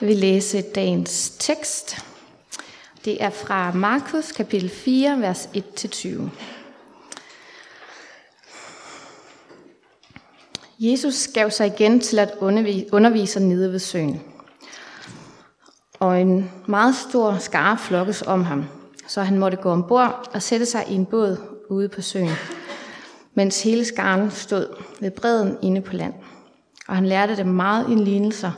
Vi vil læse dagens tekst. Det er fra Markus kapitel 4, vers 1-20. Jesus gav sig igen til at undervise nede ved søen. Og en meget stor skare flokkes om ham, så han måtte gå ombord og sætte sig i en båd ude på søen, mens hele skaren stod ved bredden inde på land. Og han lærte dem meget i lignelser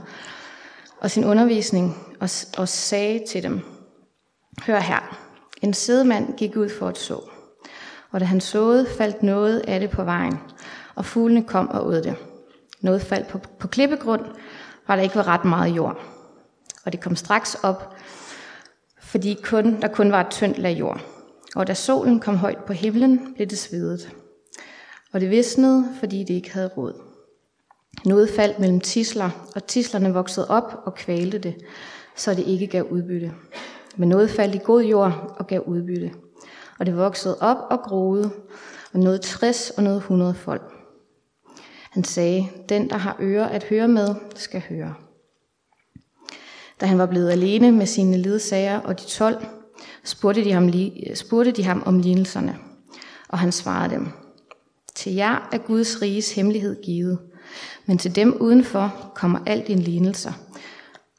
og sin undervisning og, og sagde til dem, Hør her, en sædemand gik ud for at så. Og da han såede, faldt noget af det på vejen, og fuglene kom og åd det. Noget faldt på, på klippegrund, hvor der ikke var ret meget jord. Og det kom straks op, fordi kun, der kun var et tyndt lag jord. Og da solen kom højt på himlen, blev det svedet. Og det visnede, fordi det ikke havde råd. Noget faldt mellem tisler, og tislerne voksede op og kvalte det, så det ikke gav udbytte. Men noget faldt i god jord og gav udbytte. Og det voksede op og groede, og noget 60 og noget 100 folk. Han sagde, den der har ører at høre med, skal høre. Da han var blevet alene med sine ledsager og de 12, spurgte de ham, spurgte de ham om lignelserne. Og han svarede dem, til jer er Guds riges hemmelighed givet, men til dem udenfor kommer alt dine lignelser,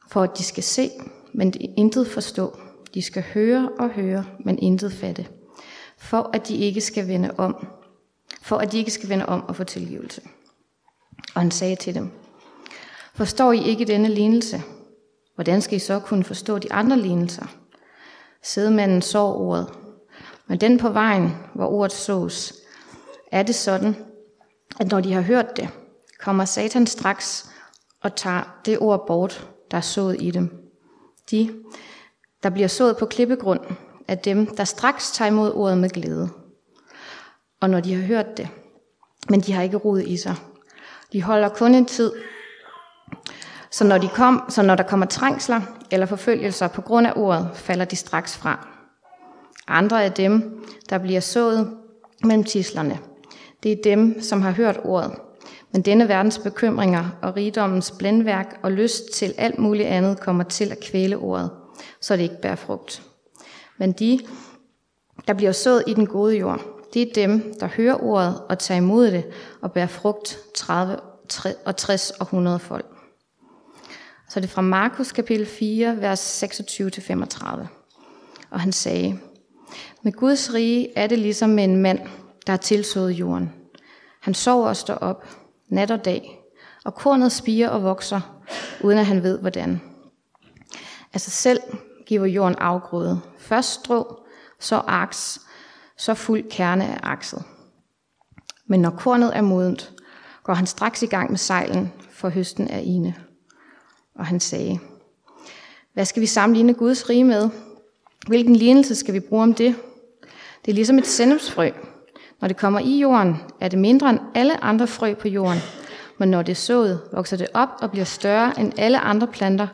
for at de skal se, men de intet forstå. De skal høre og høre, men intet fatte, for at de ikke skal vende om, for at de ikke skal vende om og få tilgivelse. Og han sagde til dem, Forstår I ikke denne lignelse? Hvordan skal I så kunne forstå de andre lignelser? Sædemanden så ordet, men den på vejen, hvor ordet sås, er det sådan, at når de har hørt det, kommer Satan straks og tager det ord bort, der er sået i dem. De, der bliver sået på klippegrund, er dem, der straks tager imod ordet med glæde. Og når de har hørt det, men de har ikke rod i sig. De holder kun en tid, så når, de kom, så når der kommer trængsler eller forfølgelser på grund af ordet, falder de straks fra. Andre af dem, der bliver sået mellem tislerne, det er dem, som har hørt ordet, men denne verdens bekymringer og rigdommens blændværk og lyst til alt muligt andet kommer til at kvæle ordet, så det ikke bærer frugt. Men de, der bliver sået i den gode jord, det er dem, der hører ordet og tager imod det og bærer frugt 30 og 60 og 100 folk. Så det er fra Markus kapitel 4, vers 26-35. Og han sagde, med Guds rige er det ligesom med en mand, der har tilsået jorden. Han sover og står op, nat og dag, og kornet spiger og vokser, uden at han ved hvordan. Altså selv giver jorden afgrøde. Først strå, så aks, så fuld kerne af akset. Men når kornet er modent, går han straks i gang med sejlen, for høsten er ine. Og han sagde, hvad skal vi sammenligne Guds rige med? Hvilken lignelse skal vi bruge om det? Det er ligesom et sennepsfrø. Når det kommer i jorden, er det mindre end alle andre frø på jorden. Men når det er sået, vokser det op og bliver større end alle andre planter,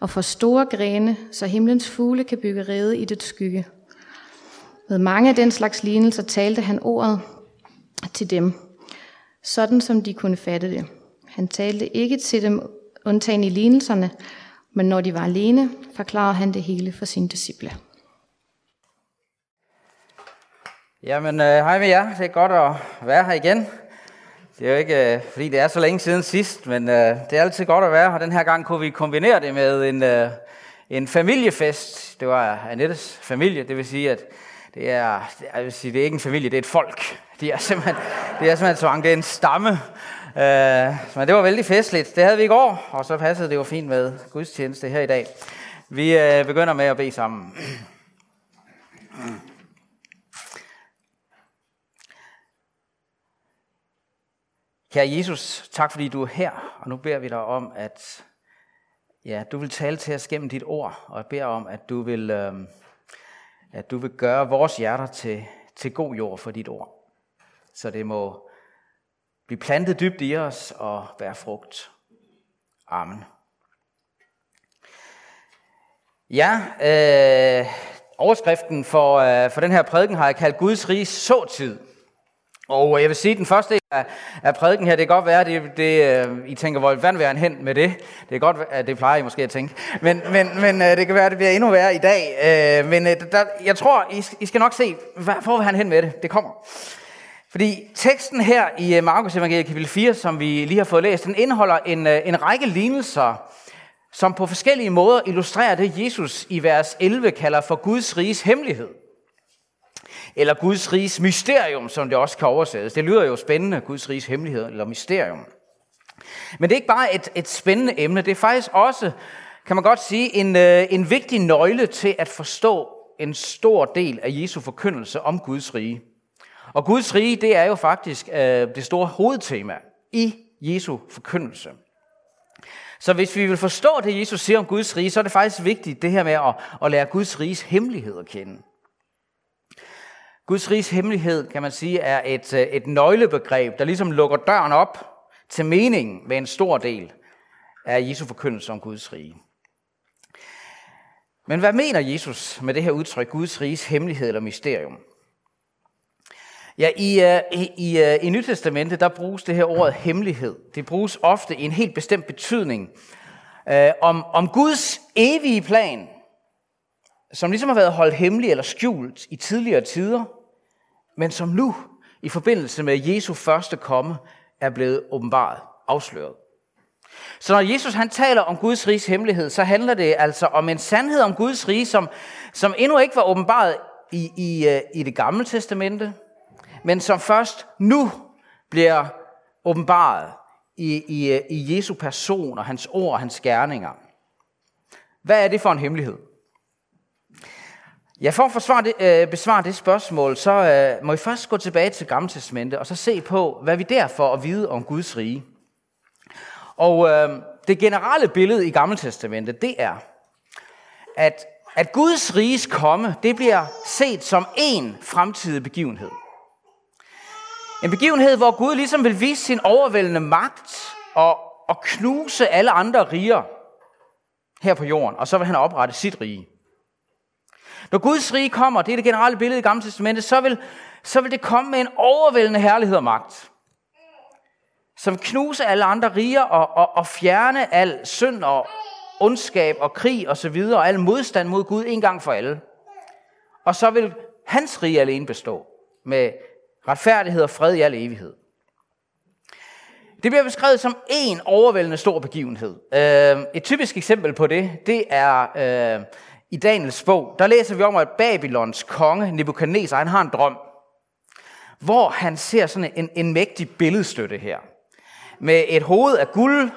og får store grene, så himlens fugle kan bygge rede i det skygge. Med mange af den slags lignelser talte han ordet til dem, sådan som de kunne fatte det. Han talte ikke til dem undtagen i lignelserne, men når de var alene, forklarede han det hele for sine disciple. Jamen, øh, hej med jer. Det er godt at være her igen. Det er jo ikke, øh, fordi det er så længe siden sidst, men øh, det er altid godt at være her. Den her gang kunne vi kombinere det med en, øh, en familiefest. Det var Annettes familie, det vil sige, at det er, jeg vil sige, det er ikke en familie, det er et folk. De er simpelthen, det er simpelthen så mange, det er en stamme. Øh, men det var vældig festligt. Det havde vi i går, og så passede det jo fint med gudstjeneste her i dag. Vi øh, begynder med at bede sammen. Kære Jesus, tak fordi du er her, og nu beder vi dig om, at ja, du vil tale til os gennem dit ord, og jeg beder om, at du vil, øh, at du vil gøre vores hjerter til, til god jord for dit ord. Så det må blive plantet dybt i os og bære frugt. Amen. Ja, øh, overskriften for, øh, for den her prædiken har jeg kaldt Guds rige såtid. Og øh, jeg vil sige, at den første del af, af prædiken her, det kan godt være, det, det, øh, I tænker, hvor vand vil han hen med det? Det er godt, at det plejer I måske at tænke. Men, men, men øh, det kan være, at det bliver endnu værre i dag. Men der, jeg tror, I, I skal nok se, hvor vil han hen med det? Det kommer. Fordi teksten her i Markus evangeliet kapitel 4, som vi lige har fået læst, den indeholder en, en række lignelser, som på forskellige måder illustrerer det, Jesus i vers 11 kalder for Guds riges hemmelighed. Eller Guds riges mysterium, som det også kan oversættes. Det lyder jo spændende, Guds riges hemmelighed eller mysterium. Men det er ikke bare et, et spændende emne, det er faktisk også, kan man godt sige, en, øh, en vigtig nøgle til at forstå en stor del af Jesu forkyndelse om Guds rige. Og Guds rige, det er jo faktisk øh, det store hovedtema i Jesu forkyndelse. Så hvis vi vil forstå det, Jesus siger om Guds rige, så er det faktisk vigtigt det her med at, at lære Guds riges hemmelighed at kende. Guds rigs hemmelighed, kan man sige, er et, øh, et nøglebegreb, der ligesom lukker døren op til meningen med en stor del af Jesu forkyndelse om Guds rige. Men hvad mener Jesus med det her udtryk, Guds riges hemmelighed eller mysterium? Ja, i, øh, i, i, uh, i Nytestamentet, der bruges det her ord hemmelighed. Det bruges ofte i en helt bestemt betydning øh, om, om Guds evige plan, som ligesom har været holdt hemmelig eller skjult i tidligere tider, men som nu, i forbindelse med Jesu første komme, er blevet åbenbaret, afsløret. Så når Jesus han taler om Guds riges hemmelighed, så handler det altså om en sandhed om Guds rige, som, som endnu ikke var åbenbaret i, i, øh, i det gamle testamente, men som først nu bliver åbenbaret i, i, øh, i Jesu person og hans ord og hans gerninger. Hvad er det for en hemmelighed? Ja, for at forsvare det, øh, besvare det spørgsmål, så øh, må vi først gå tilbage til Gamle Testamente og så se på, hvad vi derfor at vide om Guds rige. Og øh, det generelle billede i Gamle Testamente, det er, at, at Guds riges komme, det bliver set som en fremtidig begivenhed. En begivenhed, hvor Gud ligesom vil vise sin overvældende magt og, og knuse alle andre riger her på jorden, og så vil han oprette sit rige. Når Guds rige kommer, det er det generelle billede i Gamle Testamentet, så vil, så vil det komme med en overvældende herlighed og magt. Som knuser alle andre riger og, og, og fjerne al synd og ondskab og krig og så videre, og al modstand mod Gud en gang for alle. Og så vil hans rige alene bestå med retfærdighed og fred i al evighed. Det bliver beskrevet som en overvældende stor begivenhed. Øh, et typisk eksempel på det, det er øh, i Daniels bog, der læser vi om, at Babylons konge, Nebuchadnezzar, han har en drøm, hvor han ser sådan en, en mægtig billedstøtte her. Med et hoved af guld,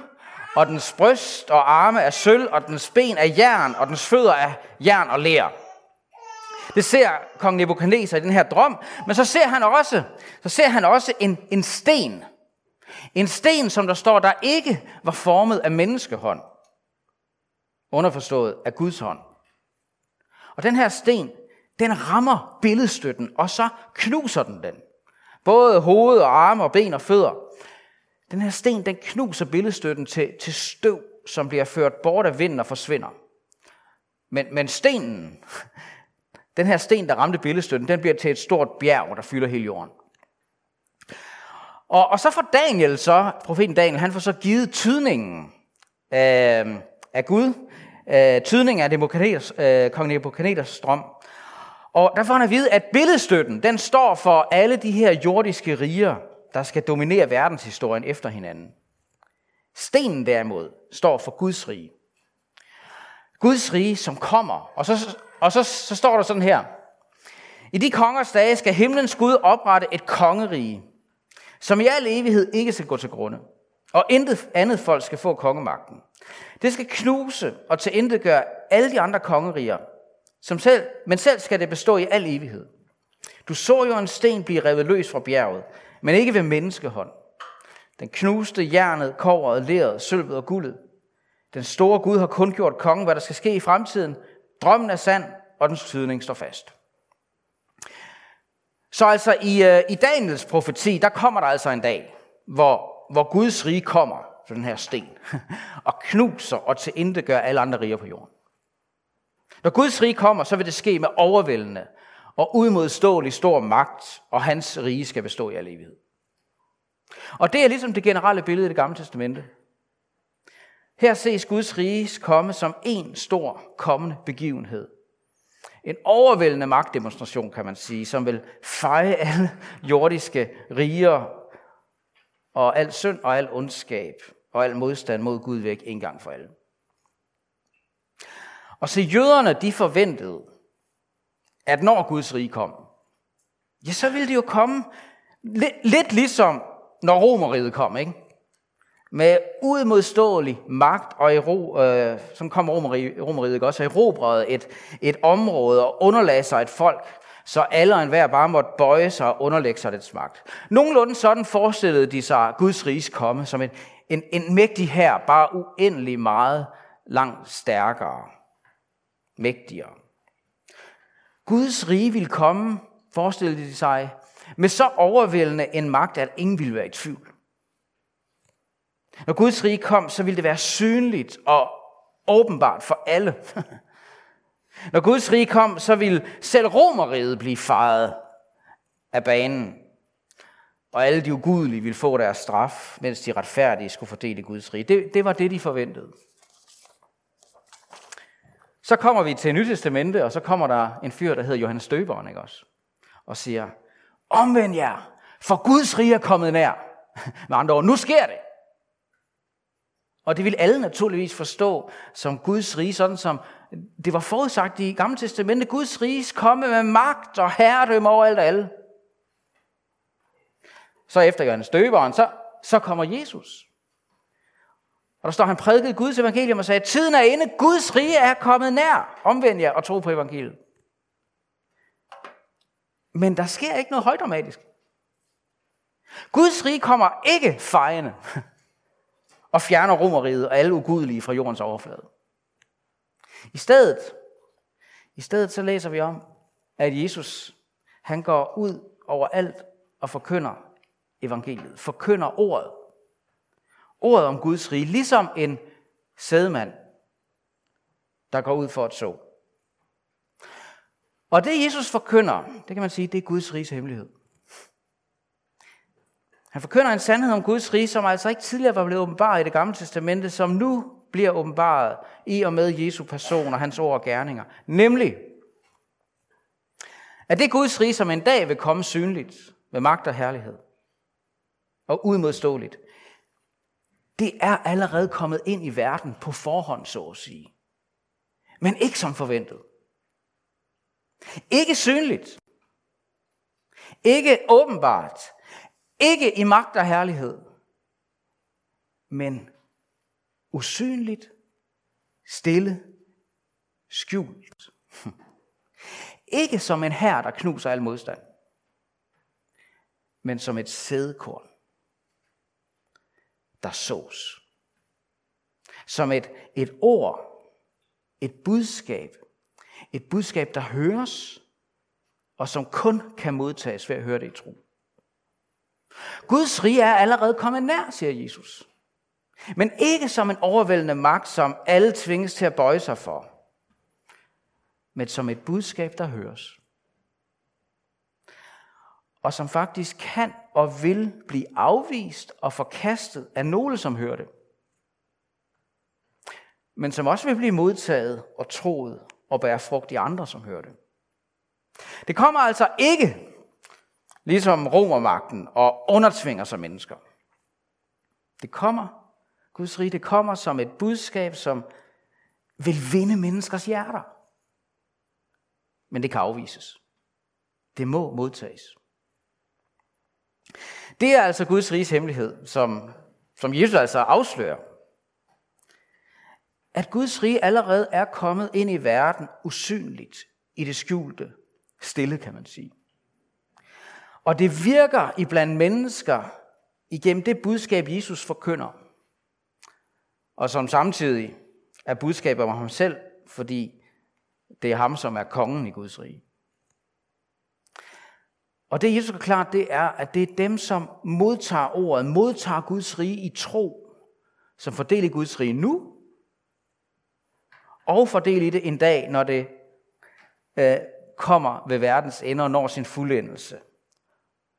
og dens bryst og arme af sølv, og dens ben af jern, og dens fødder af jern og ler. Det ser kong Nebuchadnezzar i den her drøm, men så ser han også, så ser han også en, en sten. En sten, som der står, der ikke var formet af menneskehånd. Underforstået af Guds hånd. Og den her sten, den rammer billedstøtten, og så knuser den den. Både hoved og arme og ben og fødder. Den her sten, den knuser billedstøtten til, til støv, som bliver ført bort af vinden og forsvinder. Men, men stenen, den her sten, der ramte billedstøtten, den bliver til et stort bjerg, der fylder hele jorden. Og, og så får Daniel så, profeten Daniel, han får så givet tydningen af, af Gud, øh, tydning af Nebuchadnezzars, øh, kong Nebuchadnezzars drøm. Og der får han at vide, at billedstøtten, den står for alle de her jordiske riger, der skal dominere verdenshistorien efter hinanden. Stenen derimod står for Guds rige. Guds rige, som kommer. Og så, og så, så står der sådan her. I de kongers dage skal himlens Gud oprette et kongerige, som i al evighed ikke skal gå til grunde. Og intet andet folk skal få kongemagten. Det skal knuse og gøre alle de andre kongeriger, som selv, men selv skal det bestå i al evighed. Du så jo en sten blive revet løs fra bjerget, men ikke ved menneskehånd. Den knuste jernet, kovret, leret, sølvet og guldet. Den store Gud har kun gjort kongen, hvad der skal ske i fremtiden. Drømmen er sand, og dens tydning står fast. Så altså i, øh, i Daniels profeti, der kommer der altså en dag, hvor, hvor Guds rige kommer for den her sten, og knuser og gør alle andre riger på jorden. Når Guds rige kommer, så vil det ske med overvældende og udmodståelig stor magt, og hans rige skal bestå i al evighed. Og det er ligesom det generelle billede i det gamle testamente. Her ses Guds rige komme som en stor kommende begivenhed. En overvældende magtdemonstration, kan man sige, som vil feje alle jordiske riger og al synd og al ondskab og al modstand mod Gud væk en gang for alle. Og så jøderne, de forventede, at når Guds rige kom, ja, så ville det jo komme lidt, lidt ligesom når romeriet kom, ikke? Med udmodståelig magt, og ero, øh, som kom romeriet, romeriet også, erobrede et, et område og underlagde sig et folk, så alle og enhver bare måtte bøje sig og underlægge sig dets magt. Nogenlunde sådan forestillede de sig Guds riges komme som en, en, en mægtig her, bare uendelig meget langt stærkere, mægtigere. Guds rige ville komme, forestillede de sig, med så overvældende en magt, at ingen ville være i tvivl. Når Guds rige kom, så ville det være synligt og åbenbart for alle. Når Guds rige kom, så ville selv romeriet blive fejret af banen. Og alle de ugudelige ville få deres straf, mens de retfærdige skulle fordele Guds rige. Det, det var det, de forventede. Så kommer vi til Nyt Testamente, og så kommer der en fyr, der hedder Johannes Døberen, ikke også? Og siger, omvend jer, for Guds rige er kommet nær. Med andre ord, nu sker det. Og det vil alle naturligvis forstå som Guds rige, sådan som det var forudsagt i Gamle Testamentet. Guds rige komme med magt og herredømme over alt og alle. Så efter Johannes Døberen, så, så kommer Jesus. Og der står, han prædikede Guds evangelium og sagde, tiden er inde, Guds rige er kommet nær. Omvend jer og tro på evangeliet. Men der sker ikke noget højdramatisk. Guds rige kommer ikke fejende og fjerner romeriet og alle ugudelige fra jordens overflade. I stedet, i stedet så læser vi om, at Jesus han går ud over alt og forkynder evangeliet, forkynder ordet. Ordet om Guds rige, ligesom en sædemand, der går ud for at så. Og det Jesus forkynder, det kan man sige, det er Guds riges hemmelighed. Han forkynder en sandhed om Guds rige, som altså ikke tidligere var blevet åbenbaret i det gamle testamente, som nu bliver åbenbaret i og med Jesu person og hans ord og gerninger. Nemlig, at det Guds rige, som en dag vil komme synligt med magt og herlighed og udmodståeligt, det er allerede kommet ind i verden på forhånd, så at sige. Men ikke som forventet. Ikke synligt. Ikke åbenbart. Ikke i magt og herlighed. Men usynligt, stille, skjult. Ikke som en her, der knuser al modstand, men som et sædekorn, der sås. Som et, et ord, et budskab, et budskab, der høres, og som kun kan modtages ved at høre det i tro. Guds rige er allerede kommet nær, siger Jesus. Men ikke som en overvældende magt, som alle tvinges til at bøje sig for, men som et budskab, der høres. Og som faktisk kan og vil blive afvist og forkastet af nogle, som hører det. Men som også vil blive modtaget og troet og bære frugt i andre, som hører det. Det kommer altså ikke, ligesom romermagten, og undertvinger sig mennesker. Det kommer Guds rige, det kommer som et budskab, som vil vinde menneskers hjerter. Men det kan afvises. Det må modtages. Det er altså Guds riges hemmelighed, som, som Jesus altså afslører. At Guds rige allerede er kommet ind i verden usynligt, i det skjulte, stille kan man sige. Og det virker i blandt mennesker igennem det budskab, Jesus forkynder og som samtidig er budskabet om ham selv, fordi det er ham, som er kongen i Guds rige. Og det Jesus er klart, det er, at det er dem, som modtager ordet, modtager Guds rige i tro, som får del i Guds rige nu, og får del i det en dag, når det øh, kommer ved verdens ende og når sin fuldendelse,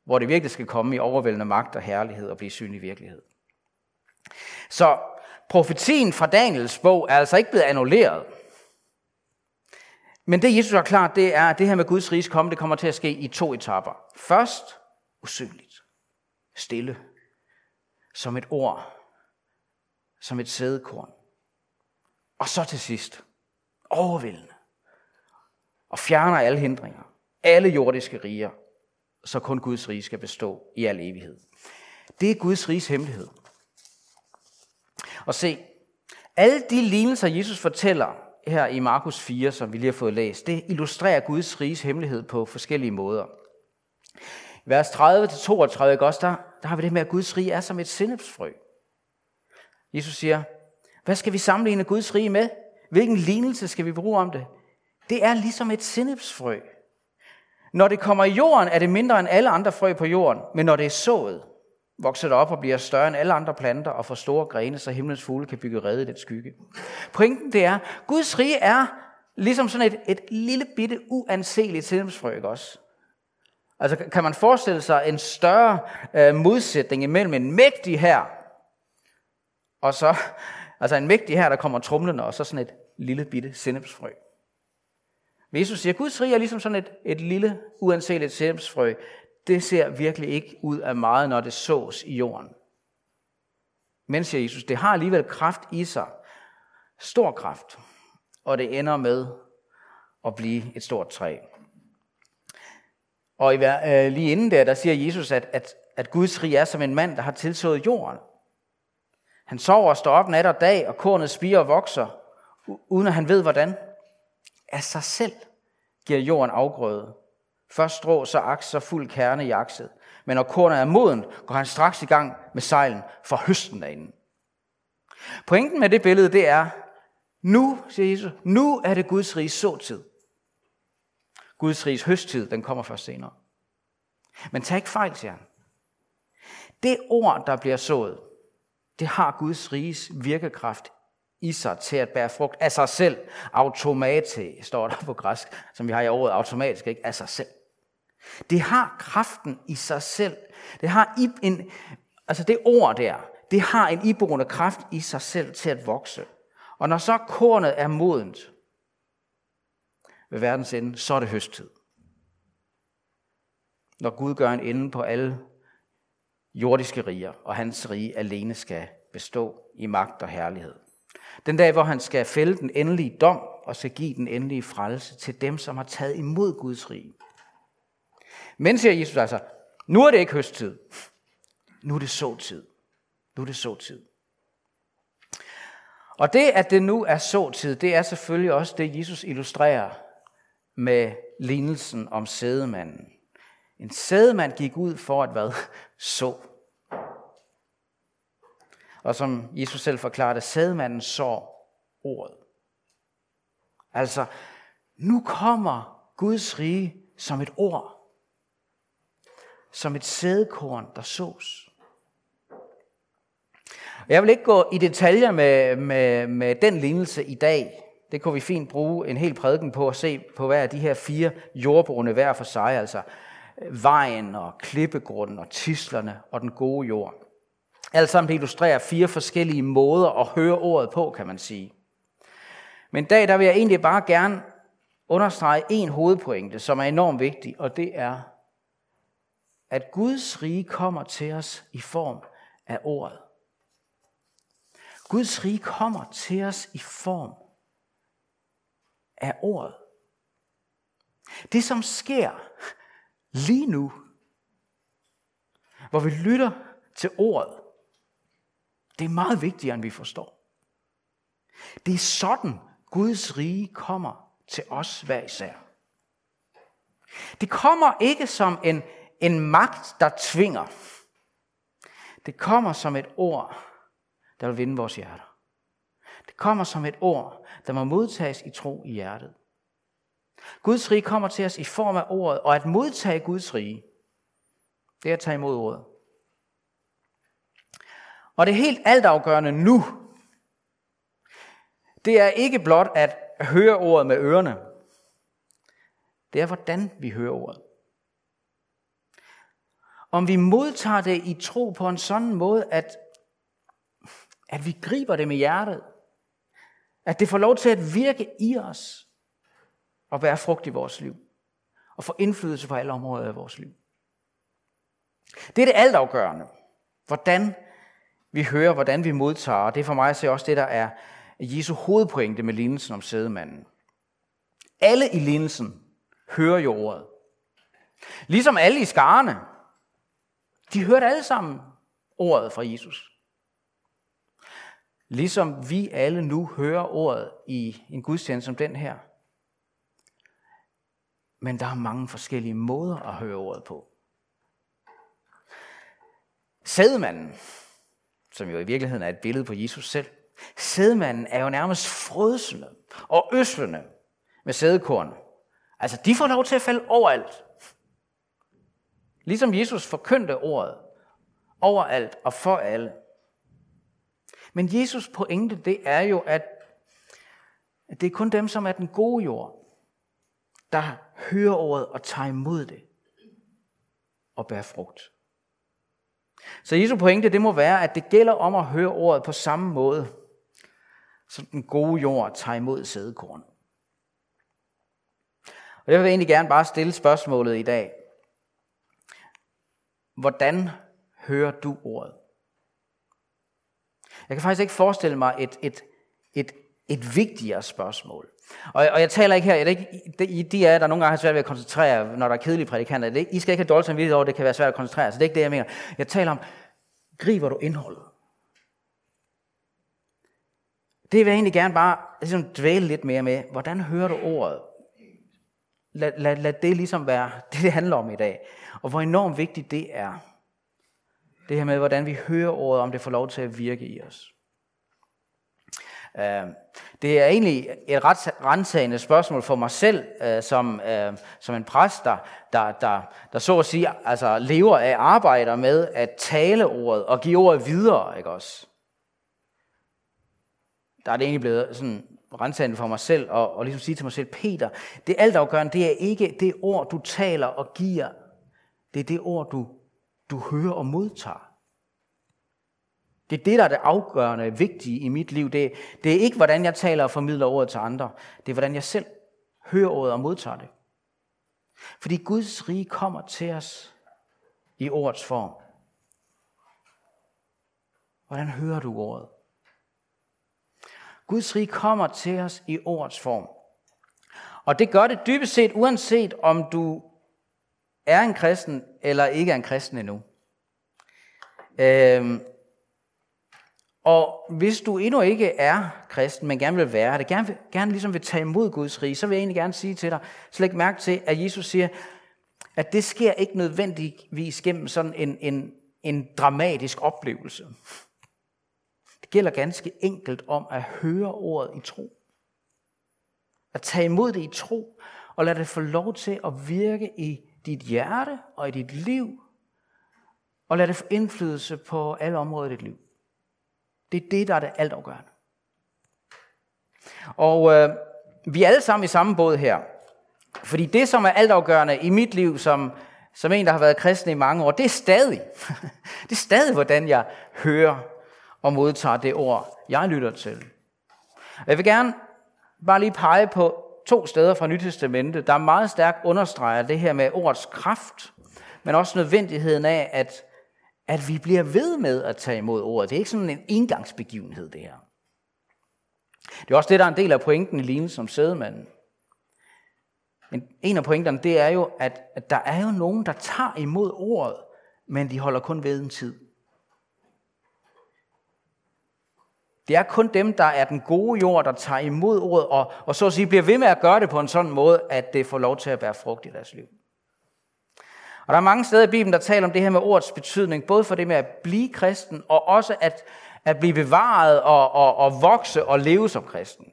hvor det virkelig skal komme i overvældende magt og herlighed og blive synlig virkelighed. Så profetien fra Daniels bog er altså ikke blevet annulleret. Men det Jesus har klart, det er, at det her med Guds riges komme, det kommer til at ske i to etapper. Først usynligt, stille, som et ord, som et sædekorn. Og så til sidst, overvældende, og fjerner alle hindringer, alle jordiske riger, så kun Guds rige skal bestå i al evighed. Det er Guds riges hemmelighed. Og se, alle de lignelser, Jesus fortæller her i Markus 4, som vi lige har fået læst, det illustrerer Guds riges hemmelighed på forskellige måder. I vers 30-32, også, der, der har vi det med, at Guds rige er som et sindepsfrø. Jesus siger, hvad skal vi sammenligne Guds rige med? Hvilken lignelse skal vi bruge om det? Det er ligesom et sindepsfrø. Når det kommer i jorden, er det mindre end alle andre frø på jorden, men når det er sået, vokser det op og bliver større end alle andre planter og får store grene, så himlens fugle kan bygge rede i den skygge. Pointen det er, Guds rige er ligesom sådan et, et lille bitte uanseligt sindepsfrø, ikke også? Altså kan man forestille sig en større øh, modsætning imellem en mægtig her, og så, altså en mægtig her, der kommer trumlende, og så sådan et lille bitte sindepsfrø. Men Jesus siger, Guds rige er ligesom sådan et, et lille, uanseligt sindepsfrø. Det ser virkelig ikke ud af meget, når det sås i jorden. Men, siger Jesus, det har alligevel kraft i sig. Stor kraft. Og det ender med at blive et stort træ. Og i, øh, lige inden der, der siger Jesus, at, at, at Guds rige er som en mand, der har tilsået jorden. Han sover og står op nat og dag, og kornet spiger og vokser, uden at han ved hvordan. Af sig selv giver jorden afgrøde. Først strå, så aks, så fuld kerne i akset. Men når kornet er moden, går han straks i gang med sejlen for høsten derinde. Pointen med det billede, det er, nu, siger Jesus, nu er det Guds riges såtid. Guds riges høsttid, den kommer først senere. Men tag ikke fejl, siger han. Det ord, der bliver sået, det har Guds riges virkekraft i sig til at bære frugt af sig selv. Automate, står der på græsk, som vi har i ordet automatisk, ikke? Af sig selv. Det har kraften i sig selv. Det har en, altså det ord der, det har en iboende kraft i sig selv til at vokse. Og når så kornet er modent ved verdens ende, så er det høsttid. Når Gud gør en ende på alle jordiske riger, og hans rige alene skal bestå i magt og herlighed. Den dag, hvor han skal fælde den endelige dom og skal give den endelige frelse til dem, som har taget imod Guds rige. Men siger Jesus altså, nu er det ikke høsttid. Nu er det såtid. Nu er det såtid. Og det, at det nu er såtid, det er selvfølgelig også det, Jesus illustrerer med lignelsen om sædemanden. En sædemand gik ud for at hvad? Så. Og som Jesus selv forklarede, sædmanden så ordet. Altså, nu kommer Guds rige som et ord. Som et sædekorn, der sås. Jeg vil ikke gå i detaljer med, med, med den lignelse i dag. Det kunne vi fint bruge en hel prædiken på at se på hver af de her fire jordbrugende hver for sig. Altså vejen og klippegrunden og tislerne og den gode jord. Alt sammen det illustrerer fire forskellige måder at høre ordet på, kan man sige. Men i dag der vil jeg egentlig bare gerne understrege en hovedpointe, som er enormt vigtig, og det er, at Guds rige kommer til os i form af ordet. Guds rige kommer til os i form af ordet. Det, som sker lige nu, hvor vi lytter til ordet, det er meget vigtigere, end vi forstår. Det er sådan, Guds rige kommer til os hver især. Det kommer ikke som en, en magt, der tvinger. Det kommer som et ord, der vil vinde vores hjerter. Det kommer som et ord, der må modtages i tro i hjertet. Guds rige kommer til os i form af ordet, og at modtage Guds rige, det er at tage imod ordet. Og det helt altafgørende nu, det er ikke blot at høre ordet med ørerne. Det er, hvordan vi hører ordet. Om vi modtager det i tro på en sådan måde, at, at vi griber det med hjertet. At det får lov til at virke i os og være frugt i vores liv. Og få indflydelse på alle områder af vores liv. Det er det altafgørende. Hvordan vi hører, hvordan vi modtager. Og det er for mig at se også det, der er Jesu hovedpointe med lignelsen om sædemanden. Alle i lignelsen hører jo ordet. Ligesom alle i skarne. De hørte alle sammen ordet fra Jesus. Ligesom vi alle nu hører ordet i en gudstjeneste som den her. Men der er mange forskellige måder at høre ordet på. Sædemanden, som jo i virkeligheden er et billede på Jesus selv, Sædmanden er jo nærmest frødsende og øslende med sædekorn. Altså, de får lov til at falde overalt. Ligesom Jesus forkyndte ordet overalt og for alle. Men Jesus pointe, det er jo, at det er kun dem, som er den gode jord, der hører ordet og tager imod det og bærer frugt. Så Jesu pointe, det må være, at det gælder om at høre ordet på samme måde, som den gode jord tager imod sædekorn. Og jeg vil egentlig gerne bare stille spørgsmålet i dag. Hvordan hører du ordet? Jeg kan faktisk ikke forestille mig et, et, et, et vigtigere spørgsmål. Og, og jeg taler ikke her, jeg ikke, de, de er der nogle gange har svært ved at koncentrere, når der er kedelige prædikanter. Det, I skal ikke have dårlig samvittighed over, det kan være svært at koncentrere, så det er ikke det, jeg mener. Jeg taler om, griber du indholdet? Det vil jeg egentlig gerne bare ligesom dvæle lidt mere med. Hvordan hører du ordet? Lad, lad, lad det ligesom være det, det handler om i dag. Og hvor enormt vigtigt det er. Det her med, hvordan vi hører ordet, om det får lov til at virke i os. Øh, det er egentlig et ret rensagende spørgsmål for mig selv, øh, som, øhm, som en præst, der, der, der, der så at sige altså, lever af arbejder med at tale ordet og give ordet videre. Ikke også? Der er det egentlig blevet sådan rensagende for mig selv og, og ligesom sige til mig selv, Peter, det altafgørende, det er ikke det ord, du taler og giver. Det er det ord, du, du hører og modtager. Det er det, der er det afgørende, vigtige i mit liv. Det, det er ikke, hvordan jeg taler og formidler ordet til andre. Det er, hvordan jeg selv hører ordet og modtager det. Fordi Guds rige kommer til os i ordets form. Hvordan hører du ordet? Guds rige kommer til os i ordets form. Og det gør det dybest set, uanset om du er en kristen eller ikke er en kristen endnu. Øhm, og hvis du endnu ikke er kristen, men gerne vil være det, gerne, gerne ligesom vil tage imod Guds rige, så vil jeg egentlig gerne sige til dig, så læg mærke til, at Jesus siger, at det sker ikke nødvendigvis gennem sådan en, en, en dramatisk oplevelse. Det gælder ganske enkelt om at høre ordet i tro. At tage imod det i tro, og lade det få lov til at virke i dit hjerte og i dit liv, og lade det få indflydelse på alle områder i dit liv. Det er det, der er det altafgørende. Og øh, vi er alle sammen i samme båd her. Fordi det, som er altafgørende i mit liv, som, som en, der har været kristen i mange år, det er stadig, det er stadig, hvordan jeg hører og modtager det ord, jeg lytter til. Jeg vil gerne bare lige pege på to steder fra Nytestamentet, der meget stærkt understreger det her med ordets kraft, men også nødvendigheden af, at at vi bliver ved med at tage imod ordet. Det er ikke sådan en engangsbegivenhed, det her. Det er også det, der er en del af pointen i lignelsen som sædemanden. Men en af pointerne, det er jo, at, at der er jo nogen, der tager imod ordet, men de holder kun ved en tid. Det er kun dem, der er den gode jord, der tager imod ordet, og, og så at sige bliver ved med at gøre det på en sådan måde, at det får lov til at bære frugt i deres liv. Og der er mange steder i Bibelen, der taler om det her med ordets betydning, både for det med at blive kristen, og også at, at blive bevaret og, og, og vokse og leve som kristen.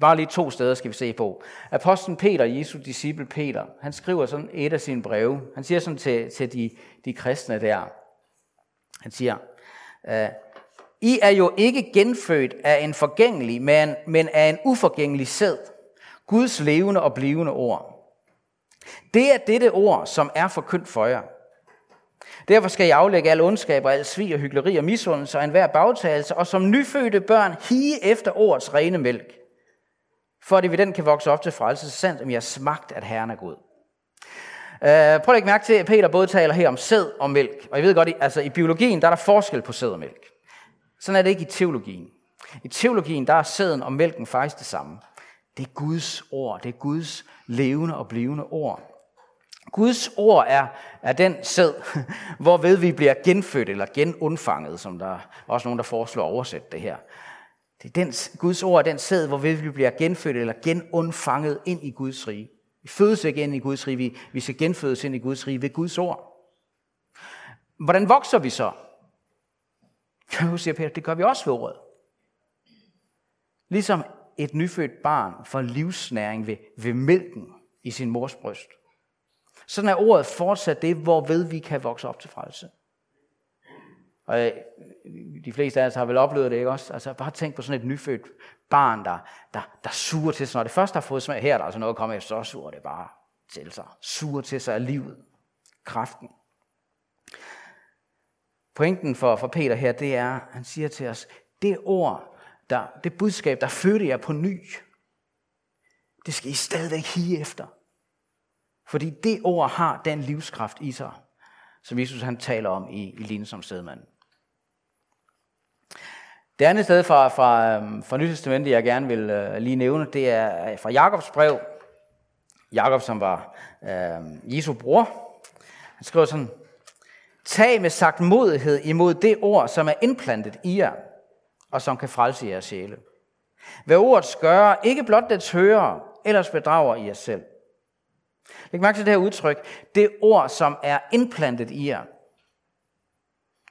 Bare lige to steder skal vi se på. Apostlen Peter, Jesu disciple Peter, han skriver sådan et af sine breve. Han siger sådan til, til de, de kristne der. Han siger, øh, I er jo ikke genfødt af en forgængelig, men, men af en uforgængelig sæd. Guds levende og blivende ord det er dette ord, som er forkyndt for jer. Derfor skal I aflægge al ondskab og al svig og hyggeleri og misundelse og enhver bagtagelse, og som nyfødte børn hige efter ordets rene mælk, for at I ved den kan vokse op til frelse, sandt, om jeg smagt, at Herren er god. Uh, prøv at lægge mærke til, at Peter både taler her om sæd og mælk. Og jeg ved godt, altså i biologien, der er der forskel på sæd og mælk. Sådan er det ikke i teologien. I teologien, der er sæden og mælken faktisk det samme. Det er Guds ord. Det er Guds levende og blivende ord. Guds ord er, er den sæd, hvorved vi bliver genfødt eller genundfanget, som der er også nogen, der foreslår at oversætte det her. Det er den, Guds ord er den sæd, hvorved vi bliver genfødt eller genundfanget ind i Guds rige. Vi fødes ikke ind i Guds rige, vi, vi skal genfødes ind i Guds rige ved Guds ord. Hvordan vokser vi så? Nu siger Peter, det gør vi også ved ordet. Ligesom et nyfødt barn får livsnæring ved, ved mælken i sin mors bryst. Sådan er ordet fortsat det, hvorved vi kan vokse op til frelse. Og øh, de fleste af os har vel oplevet det, ikke også? Altså bare tænk på sådan et nyfødt barn, der, der, der suger til sig. Når det først har fået smag, her er der altså noget at komme efter, så suger det bare til sig. Suger til sig af livet. Kraften. Pointen for, for Peter her, det er, han siger til os, det ord, der, det budskab, der fødte jer på ny, det skal I stadigvæk hige efter. Fordi det ord har den livskraft i sig, som Jesus han taler om i, i Line som stedmand. Det andet sted fra, fra, øhm, fra Nyt Testamentet, jeg gerne vil øh, lige nævne, det er øh, fra Jakobs brev. Jakob, som var øh, Jesu bror, han skriver sådan, Tag med sagt modighed imod det ord, som er indplantet i jer, og som kan frelse jeres sjæle. Hvad ordet gør, ikke blot dets hører, ellers bedrager I jer selv. Læg mærke til det her udtryk. Det ord, som er indplantet i jer.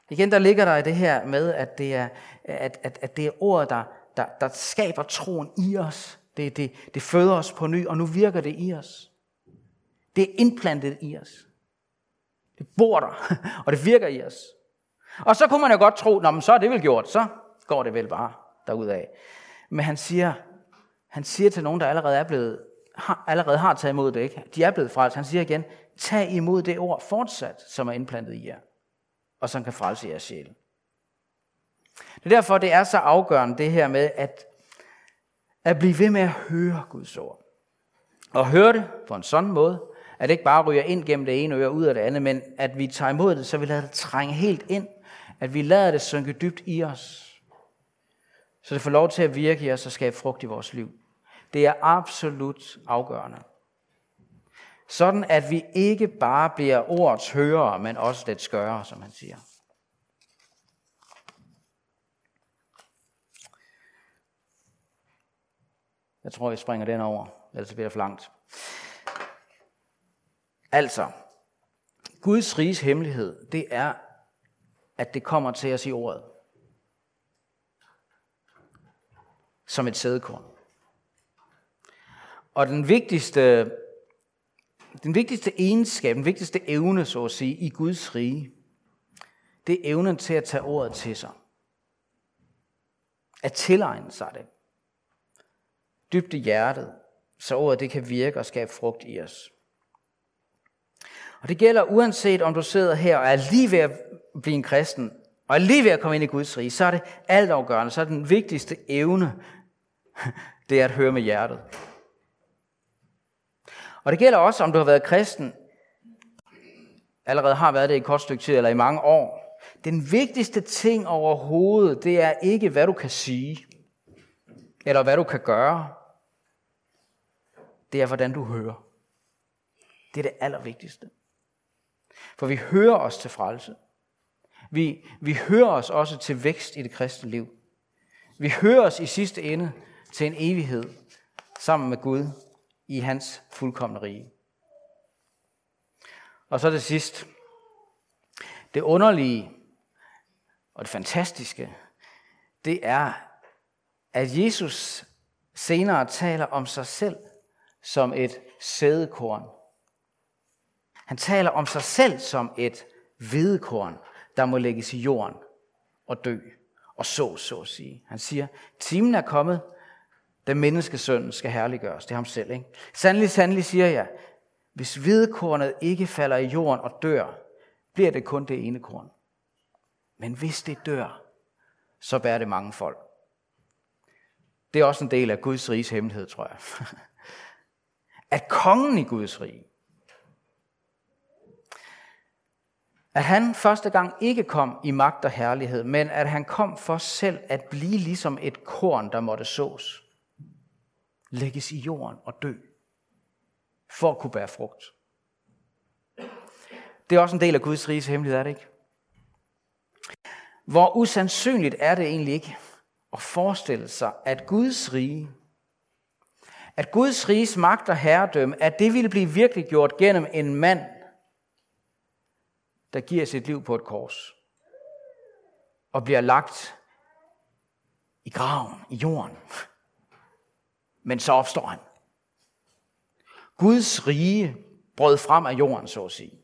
Igen, der ligger der i det her med, at det er, at, at, at det er ordet, der, der, der skaber troen i os. Det, det, det føder os på ny, og nu virker det i os. Det er indplantet i os. Det bor der, og det virker i os. Og så kunne man jo godt tro, Nå, men så er det vel gjort, så går det vel bare derudad. Men han siger, han siger til nogen, der allerede er blevet har, allerede har taget imod det, ikke? de er blevet frelst. Han siger igen, tag imod det ord fortsat, som er indplantet i jer, og som kan frelse jeres sjæl. Det er derfor, det er så afgørende det her med, at, at blive ved med at høre Guds ord. Og høre det på en sådan måde, at det ikke bare ryger ind gennem det ene øre ud af det andet, men at vi tager imod det, så vi lader det trænge helt ind. At vi lader det synke dybt i os. Så det får lov til at virke i os og skabe frugt i vores liv. Det er absolut afgørende. Sådan at vi ikke bare bliver ordets hørere, men også det skøre, som han siger. Jeg tror, jeg springer den over, ellers bliver det for langt. Altså, Guds riges hemmelighed, det er, at det kommer til os i ordet. Som et sædekorn. Og den vigtigste, den vigtigste egenskab, den vigtigste evne, så at sige, i Guds rige, det er evnen til at tage ordet til sig. At tilegne sig det. Dybt i hjertet, så ordet det kan virke og skabe frugt i os. Og det gælder uanset om du sidder her og er lige ved at blive en kristen, og er lige ved at komme ind i Guds rige, så er det altafgørende, så er den vigtigste evne, det er at høre med hjertet. Og det gælder også, om du har været kristen, allerede har været det i et kort stykke tid eller i mange år. Den vigtigste ting overhovedet, det er ikke, hvad du kan sige, eller hvad du kan gøre. Det er, hvordan du hører. Det er det allervigtigste. For vi hører os til frelse. Vi, vi hører os også til vækst i det kristne liv. Vi hører os i sidste ende til en evighed sammen med Gud i hans fuldkommende rige. Og så det sidst. Det underlige og det fantastiske, det er, at Jesus senere taler om sig selv som et sædekorn. Han taler om sig selv som et hvedekorn, der må lægges i jorden og dø og så, så at sige. Han siger, timen er kommet, da menneskesønnen skal herliggøres. Det er ham selv. Ikke? Sandelig, sandelig siger jeg, Hvis hvidekornet ikke falder i jorden og dør, bliver det kun det ene korn. Men hvis det dør, så bærer det mange folk. Det er også en del af Guds riges hemmelighed, tror jeg. At kongen i Guds rige, at han første gang ikke kom i magt og herlighed, men at han kom for selv at blive ligesom et korn, der måtte sås. Lægges i jorden og dø, for at kunne bære frugt. Det er også en del af Guds riges hemmelighed, er det ikke? Hvor usandsynligt er det egentlig ikke at forestille sig, at Guds rige, at Guds riges magt og herredømme, at det ville blive virkelig gjort gennem en mand, der giver sit liv på et kors og bliver lagt i graven, i jorden. Men så opstår han. Guds rige brød frem af jorden, så at sige.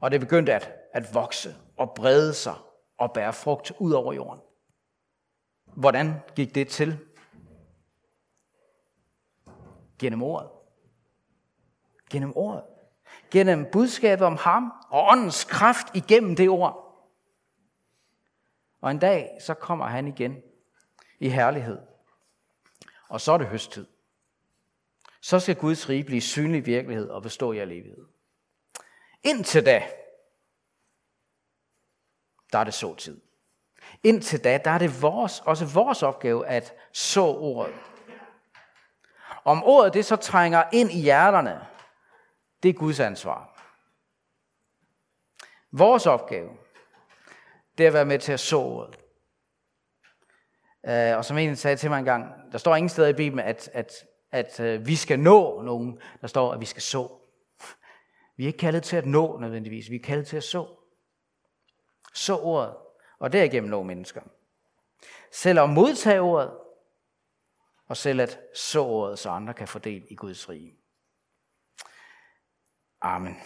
Og det begyndte at, at vokse og brede sig og bære frugt ud over jorden. Hvordan gik det til? Gennem ordet. Gennem ordet. Gennem budskabet om ham og åndens kraft igennem det ord. Og en dag, så kommer han igen i herlighed. Og så er det høsttid. Så skal Guds rige blive synlig virkelighed og bestå i al evighed. Indtil da, der er det så tid. Indtil da, der er det vores, også vores opgave at så ordet. Om ordet det så trænger ind i hjerterne, det er Guds ansvar. Vores opgave, det er at være med til at så ordet. Øh, og som en sagde til mig engang, der står ingen steder i Bibelen, at, at, at øh, vi skal nå nogen. Der står, at vi skal så. Vi er ikke kaldet til at nå nødvendigvis, vi er kaldet til at så. Så ordet, og derigennem nå mennesker. Selv at modtage ordet, og selv at så ordet, så andre kan få del i Guds rige. Amen.